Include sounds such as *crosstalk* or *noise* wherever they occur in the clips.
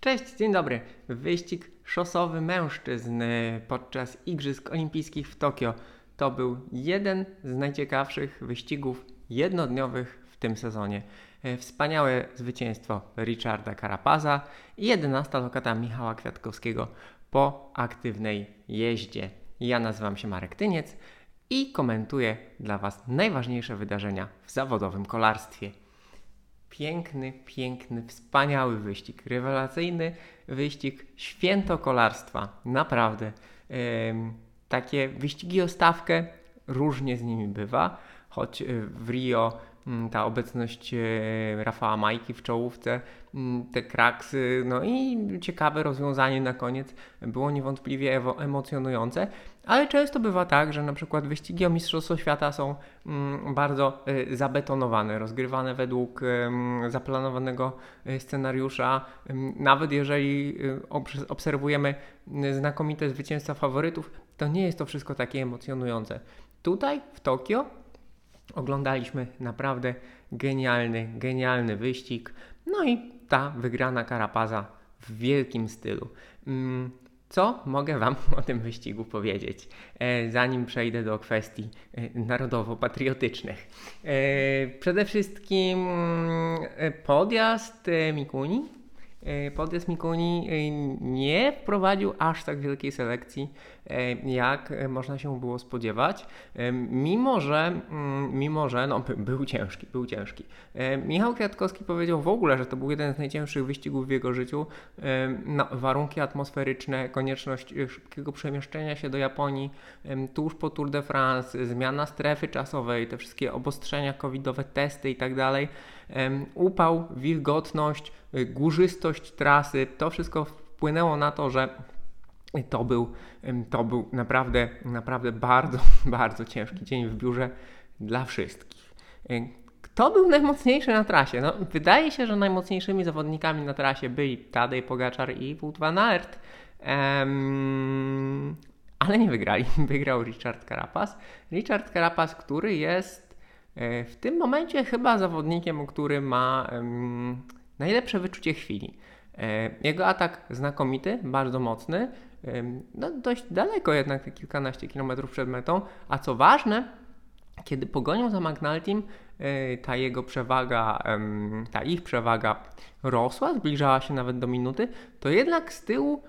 Cześć, dzień dobry. Wyścig szosowy mężczyzn podczas Igrzysk Olimpijskich w Tokio to był jeden z najciekawszych wyścigów jednodniowych w tym sezonie. E, Wspaniałe zwycięstwo Richarda Carapaza i 11 lokata Michała Kwiatkowskiego po aktywnej jeździe. Ja nazywam się Marek Tyniec i komentuję dla Was najważniejsze wydarzenia w zawodowym kolarstwie. Piękny, piękny, wspaniały wyścig, rewelacyjny wyścig, święto kolarstwa. Naprawdę. Takie wyścigi o stawkę różnie z nimi bywa, choć y, w Rio ta obecność y, Rafała Majki w czołówce, mm, te kraksy, no i ciekawe rozwiązanie na koniec było niewątpliwie emocjonujące, ale często bywa tak, że na przykład wyścigi o Mistrzostwo Świata są mm, bardzo y, zabetonowane, rozgrywane według zaplanowanego scenariusza, nawet jeżeli obserwujemy znakomite zwycięstwa faworytów, to nie jest to wszystko takie emocjonujące. Tutaj w Tokio oglądaliśmy naprawdę genialny, genialny wyścig. No i ta wygrana Karapaza w wielkim stylu. Mm, co mogę Wam *laughs* o tym wyścigu powiedzieć, e, zanim przejdę do kwestii e, narodowo-patriotycznych? E, przede wszystkim mm, podjazd Mikuni podjazd Mikuni e, nie wprowadził aż tak wielkiej selekcji, e, jak można się było spodziewać, mimo że, mm, mimo że no, był ciężki, był ciężki. Michał Kwiatkowski powiedział w ogóle, że to był jeden z najcięższych wyścigów w jego życiu. No, warunki atmosferyczne, konieczność szybkiego przemieszczenia się do Japonii tuż po Tour de France, zmiana strefy czasowej, te wszystkie obostrzenia covidowe, testy i tak dalej, upał, wilgotność, Y, górzystość trasy, to wszystko wpłynęło na to, że to był, to był naprawdę, naprawdę bardzo, *laughs* bardzo ciężki dzień w biurze dla wszystkich. Kto był najmocniejszy na trasie? No, wydaje się, że najmocniejszymi zawodnikami na trasie byli Tadej Pogaczar i Wout van Aert, um, ale nie wygrali. *laughs* Wygrał Richard Carapaz. Richard Carapaz, który jest w tym momencie chyba zawodnikiem, który ma najlepsze wyczucie chwili. E, jego atak znakomity, bardzo mocny, e, no dość daleko jednak, kilkanaście kilometrów przed metą, a co ważne, kiedy pogonią za McNultym, e, ta jego przewaga, ta ich przewaga rosła, zbliżała się nawet do minuty, to jednak z tyłu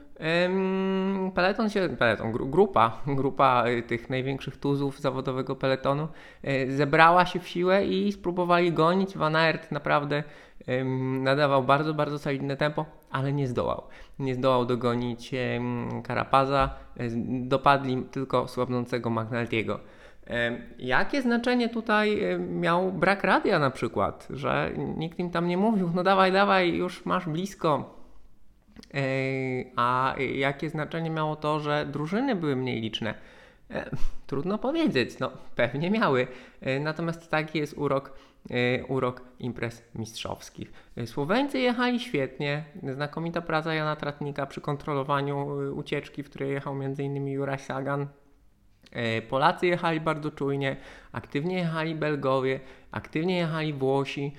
Peleton się, peleton, grupa, grupa tych największych tuzów zawodowego peletonu zebrała się w siłę i spróbowali gonić. Van Aert naprawdę nadawał bardzo, bardzo solidne tempo, ale nie zdołał. Nie zdołał dogonić Karapaza, dopadli tylko słabnącego McNulty'ego. Jakie znaczenie tutaj miał brak radia na przykład, że nikt im tam nie mówił, no dawaj, dawaj, już masz blisko. A jakie znaczenie miało to, że drużyny były mniej liczne? Trudno powiedzieć, no pewnie miały. Natomiast taki jest urok E, urok imprez mistrzowskich. E, Słoweńcy jechali świetnie, znakomita praca Jana Tratnika przy kontrolowaniu e, ucieczki, w której jechał m.in. Juraj Sagan. Polacy jechali bardzo czujnie, aktywnie jechali Belgowie, aktywnie jechali Włosi,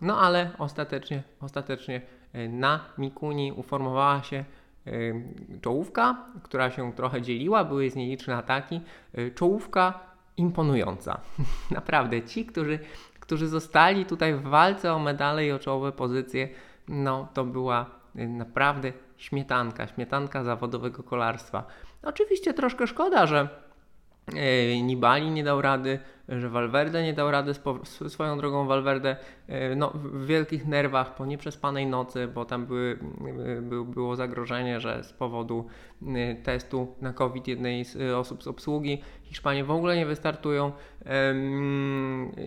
no ale ostatecznie, ostatecznie na Mikuni uformowała się czołówka, która się trochę dzieliła, były z niej liczne ataki. Czołówka imponująca. *laughs* Naprawdę, ci, którzy, którzy zostali tutaj w walce o medale i o czołowe pozycje, no to była y, naprawdę śmietanka, śmietanka zawodowego kolarstwa. Oczywiście troszkę szkoda, że Nibali nie dał rady, że Valverde nie dał rady, swoją drogą Valverde e, no, w wielkich nerwach po nieprzespanej nocy, bo tam były, e, było zagrożenie, że z powodu testu na COVID jednej z osób z obsługi Hiszpanie w ogóle nie wystartują.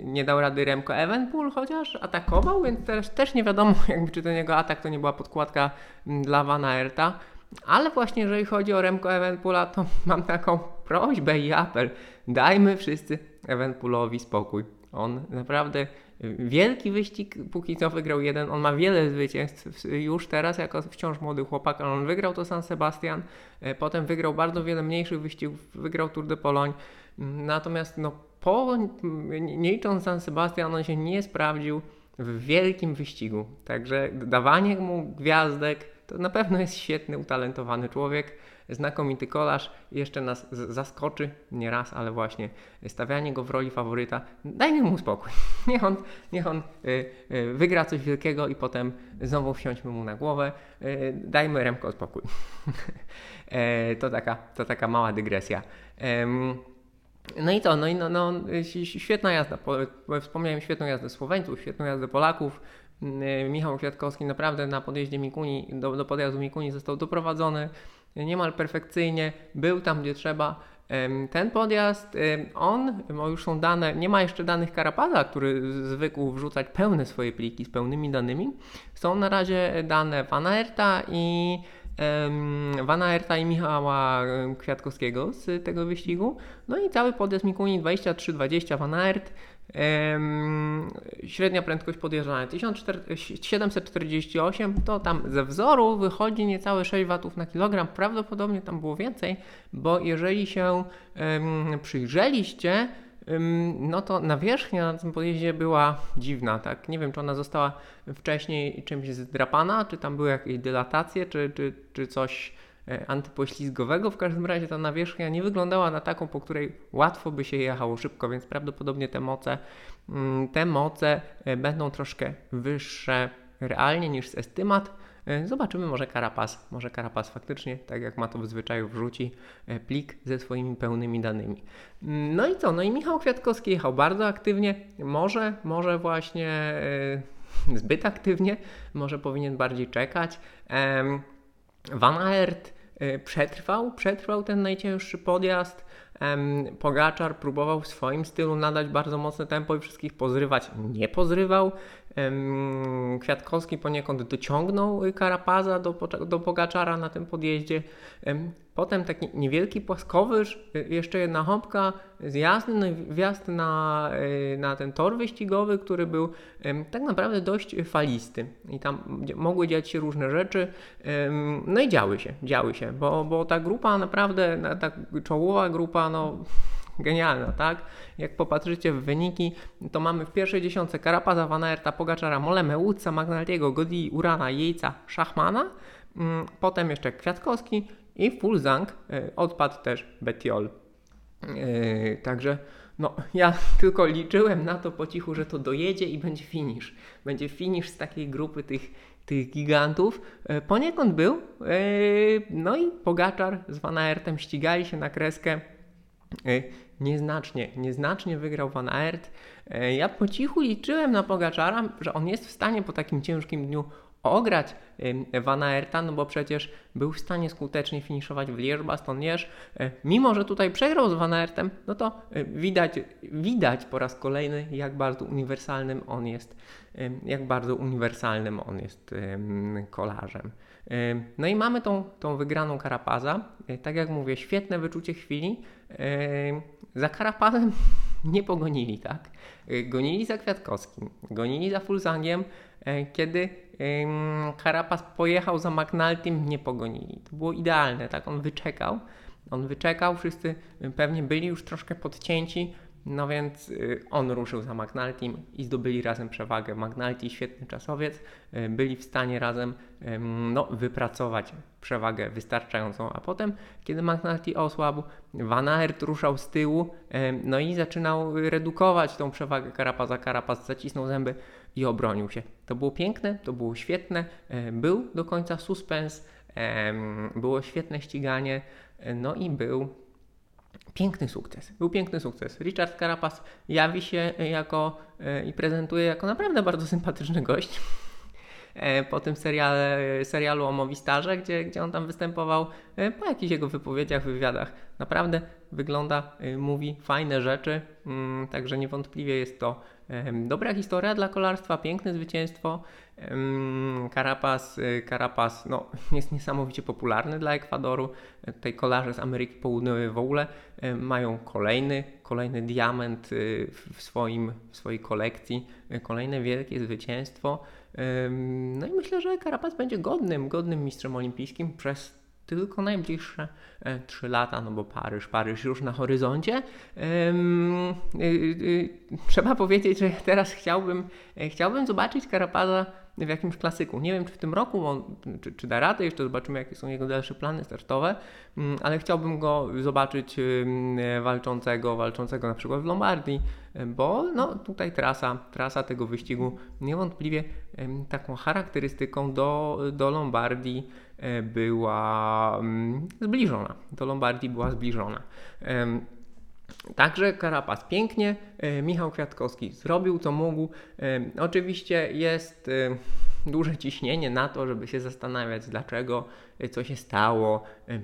Nie dał rady Remco Evenpool, chociaż atakował, więc też, też nie wiadomo, *laughs* jakby czy ten jego atak to nie była podkładka dla Van Aerta. Ale właśnie jeżeli chodzi o Remco Evenpoola, to *laughs* mam taką prośbę i apel. Dajmy wszyscy Evenpoolowi spokój. On naprawdę wielki wyścig póki co wygrał jeden. On ma wiele zwycięstw już teraz jako wciąż młody chłopak, ale on wygrał to San Sebastian, e, potem wygrał bardzo wiele mniejszych wyścigów, wygrał Tour de Pologne. Natomiast no, po, nie licząc San Sebastian, on się nie sprawdził w wielkim wyścigu. Także dawanie mu gwiazdek to na pewno jest świetny, utalentowany człowiek, znakomity kolarz jeszcze nas zaskoczy, nie raz, ale właśnie stawianie go w roli faworyta, dajmy mu spokój. *laughs* Niech on, niech on y, y, wygra coś wielkiego i potem znowu wsiądźmy mu na głowę, y, dajmy Remko spokój. *laughs* e, to, taka, to taka mała dygresja. No i to, no i no, no, świetna jazda. Wspomniałem świetną jazdę Słoweńców, świetną jazdę Polaków. Mm, Michał Kwiatkowski naprawdę na podjeździe Mikuni, do, do podjazdu Mikuni został doprowadzony niemal perfekcyjnie, był tam gdzie trzeba. Ten podjazd, on, bo już są dane, nie ma jeszcze danych Karapaza, który zwykł wrzucać pełne swoje pliki z pełnymi danymi. Są na razie dane Van Aerta i Aerta i Michała Kwiatkowskiego z tego wyścigu. No i cały podjazd Mikuni 23-20 Van Aert. Średnia prędkość podjeżdżania 1748, to tam ze wzoru wychodzi niecałe 6 watów na kilogram. Prawdopodobnie tam było więcej, bo jeżeli się przyjrzeliście, no to nawierzchnia na tym podjeździe była dziwna, tak? Nie wiem, czy ona została wcześniej czymś zdrapana, czy tam były jakieś dylatacje, czy, czy, czy coś antypoślizgowego. W każdym razie ta nawierzchnia nie wyglądała na taką, po której łatwo by się jechało szybko, więc prawdopodobnie te moce, mm, te moce e, będą troszkę wyższe realnie niż z estymat. E, zobaczymy, może Karapas, może Karapas faktycznie, tak jak ma to w zwyczaju, wrzuci e, plik ze swoimi pełnymi danymi. Mm, no i co? No i Michał Kwiatkowski jechał bardzo aktywnie, może, może właśnie e, zbyt aktywnie, może powinien bardziej czekać. Van Aert przetrwał, przetrwał ten najcięższy podjazd. Pogaczar próbował w swoim stylu nadać bardzo mocne tempo i wszystkich pozrywać. Nie pozrywał. Kwiatkowski poniekąd dociągnął Karapaza do, do Pogaczara na tym podjeździe. Potem taki niewielki płaskowyż, jeszcze jedna hopka, zjazd, no wjazd na, y, na ten tor wyścigowy, który był tak naprawdę dość falisty i tam mogły dziać się różne rzeczy. No i działy się, działy się, bo, bo ta grupa naprawdę, ta czołowa grupa, no genialna, tak? Jak popatrzycie w wyniki, to mamy w pierwszej dziesiątce Karapaza, Van Aerta, Pogaczara, Moleme, Łódca, Magnaltiego, Godi, Urana, Jejca, Szachmana, mm, potem jeszcze Kwiatkowski i Fulzang, e, odpadł też Betiol. E, także no, ja *laughs* tylko liczyłem na to po cichu, że to dojedzie i będzie finish. Będzie finish z takiej grupy tych, tych gigantów. E, poniekąd był. No i Pogaczar z Van Aertem ścigali się na kreskę nieznacznie, nieznacznie wygrał Van Aert. E, ja po cichu liczyłem na Pogaczara, że on jest w stanie po takim ciężkim dniu ograć Van Aerta, no bo przecież był w stanie skutecznie finiszować w Liège-Bastogne. E, mimo, że tutaj przegrał z Van Aertem, no to e, widać, widać po raz kolejny, jak bardzo uniwersalnym on jest, jak bardzo uniwersalnym on jest kolarzem. No i mamy tą, tą wygraną Karapaza. Tak jak mówię, świetne wyczucie chwili. Za Karapazem *laughs* nie pogonili, tak? Y, gonili za Kwiatkowskim, gonili za Fulzangiem, e, kiedy Karapaz pojechał za McNultym, nie pogonili. To było idealne, tak? On wyczekał, on wyczekał, wszyscy pewnie byli już troszkę podcięci, no więc y, on ruszył za McNultym i zdobyli razem przewagę. McNulty, świetny czasowiec, y, byli w stanie razem no, wypracować przewagę wystarczającą, a potem, kiedy McNulty osłabł, Van Aert ruszał z tyłu, no i zaczynał redukować tą przewagę Karapaza. Karapaz zacisnął zęby i obronił się. To było piękne, to było świetne, był do końca suspens, było świetne ściganie, no i był Piękny sukces. Był piękny sukces. Richard Carapaz jawi się jako e, i prezentuje jako naprawdę bardzo sympatyczny gość. E, po tym seriale, serialu o Movistarze, gdzie, gdzie on tam występował, e, po jakichś jego wypowiedziach, wywiadach. Naprawdę wygląda, mówi fajne rzeczy, mm, także niewątpliwie jest to dobra historia dla kolarstwa, piękne zwycięstwo. Carapaz, Carapaz no, *laughs* jest niesamowicie popularny dla Ekwadoru. Tutaj kolarze z Ameryki Południowej w ogóle mają kolejny, kolejny diament w, swoim, w swojej kolekcji, kolejne wielkie zwycięstwo. No i myślę, że Carapaz będzie godnym, godnym mistrzem olimpijskim przez tylko najbliższe e, 3 lata, no bo Paryż, Paryż już na horyzoncie. y, y, trzeba powiedzieć, że teraz chciałbym, e, chciałbym zobaczyć Karapaza w jakimś klasyku. Nie wiem, czy w tym roku on, czy, czy da radę, jeszcze zobaczymy, jakie są jego dalsze plany startowe, mm, ale chciałbym go zobaczyć walczącego, walczącego na przykład w Lombardii, bo no, tutaj trasa, trasa tego wyścigu niewątpliwie taką charakterystyką do, do Lombardii e, była mm, zbliżona. Do Lombardii była zbliżona. Także Karapaz pięknie, e, Michał Kwiatkowski zrobił co mógł. Oczywiście jest duże ciśnienie na to, żeby się zastanawiać, dlaczego, e, co się stało,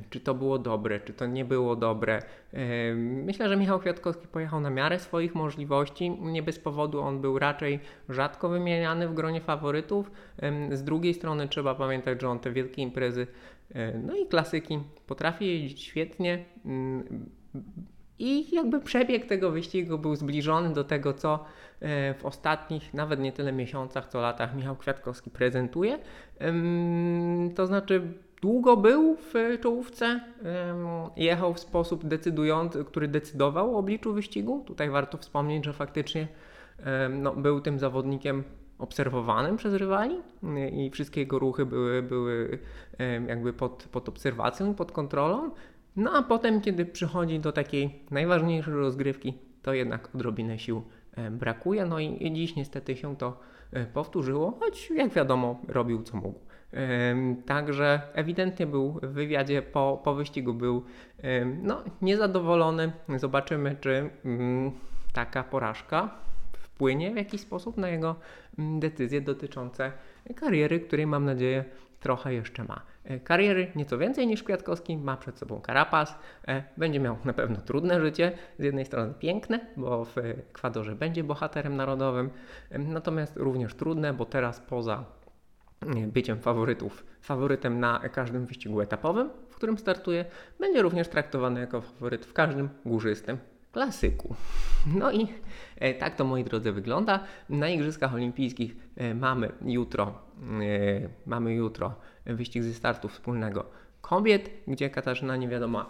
czy to było dobre, czy to nie było dobre. Myślę, że Michał Kwiatkowski pojechał na miarę swoich możliwości. Nie bez powodu on był raczej rzadko wymieniany w gronie faworytów. Z drugiej strony trzeba pamiętać, że on te wielkie imprezy, e, no i klasyki potrafi jeździć świetnie. I jakby przebieg tego wyścigu był zbliżony do tego, co e, w ostatnich, nawet nie tyle miesiącach, co latach Michał Kwiatkowski prezentuje. To znaczy, długo był w czołówce, jechał w sposób decydujący, który decydował o obliczu wyścigu. Tutaj warto wspomnieć, że faktycznie no, był tym zawodnikiem obserwowanym przez rywali i wszystkie jego ruchy były, były jakby pod, pod obserwacją, pod kontrolą. No a potem, kiedy przychodzi do takiej najważniejszej rozgrywki, to jednak odrobinę sił brakuje. No i dziś niestety się to e, powtórzyło, choć jak wiadomo, robił co mógł. Także ewidentnie był w wywiadzie po, po wyścigu był no, niezadowolony. Zobaczymy, czy mm, taka porażka wpłynie w jakiś sposób na jego mm, decyzje dotyczące kariery, której mam nadzieję trochę jeszcze ma. E, kariery. Nieco więcej niż Kwiatkowski, ma przed sobą Karapas, e, będzie miał na pewno trudne życie, z jednej strony piękne, bo w Ekwadorze będzie bohaterem narodowym, natomiast również trudne, bo teraz poza byciem faworytów, faworytem na każdym wyścigu etapowym, w którym startuje, będzie również traktowany jako faworyt w każdym górzystym klasyku. No i e, tak to moi drodzy wygląda. Na Igrzyskach Olimpijskich e, mamy jutro, e, mamy jutro wyścig ze startu wspólnego kobiet, gdzie Katarzyna Niewiadoma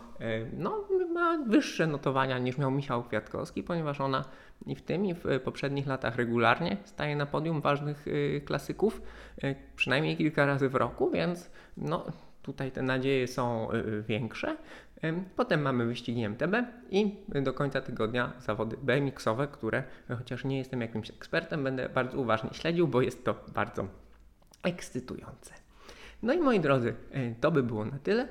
no, ma wyższe notowania niż miał Michał Kwiatkowski, ponieważ ona i w tym i w poprzednich latach regularnie staje na podium ważnych klasyków, przynajmniej kilka razy w roku, więc no, tutaj te nadzieje są większe. Potem mamy wyścigi MTB i do końca tygodnia zawody BMX-owe, które chociaż nie jestem jakimś ekspertem, będę bardzo uważnie śledził, bo jest to bardzo ekscytujące. No i moi drodzy, e, to by było na tyle.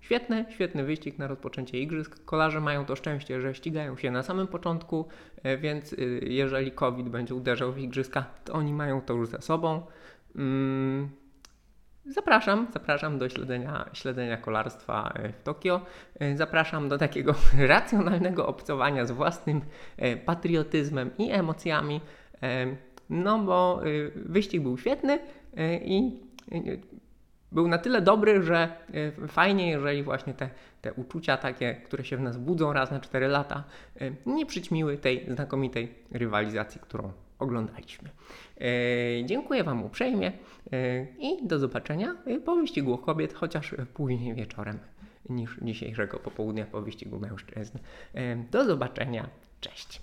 Świetny, świetny wyścig na rozpoczęcie igrzysk. Kolarze mają to szczęście, że ścigają się na samym początku, e, więc y, jeżeli COVID będzie uderzał w igrzyska, to oni mają to już za sobą. Zapraszam, zapraszam do śledzenia, śledzenia kolarstwa e, w Tokio. E, zapraszam do takiego *laughs* racjonalnego obcowania z własnym e, patriotyzmem i emocjami. No bo wyścig był świetny i był na tyle dobry, że fajnie, jeżeli właśnie te, te uczucia takie, które się w nas budzą raz na 4 lata, nie przyćmiły tej znakomitej rywalizacji, którą oglądaliśmy. E, dziękuję Wam uprzejmie e, i do zobaczenia po wyścigu kobiet, chociaż później wieczorem niż dzisiejszego popołudnia po wyścigu mężczyzn. E, do zobaczenia, cześć.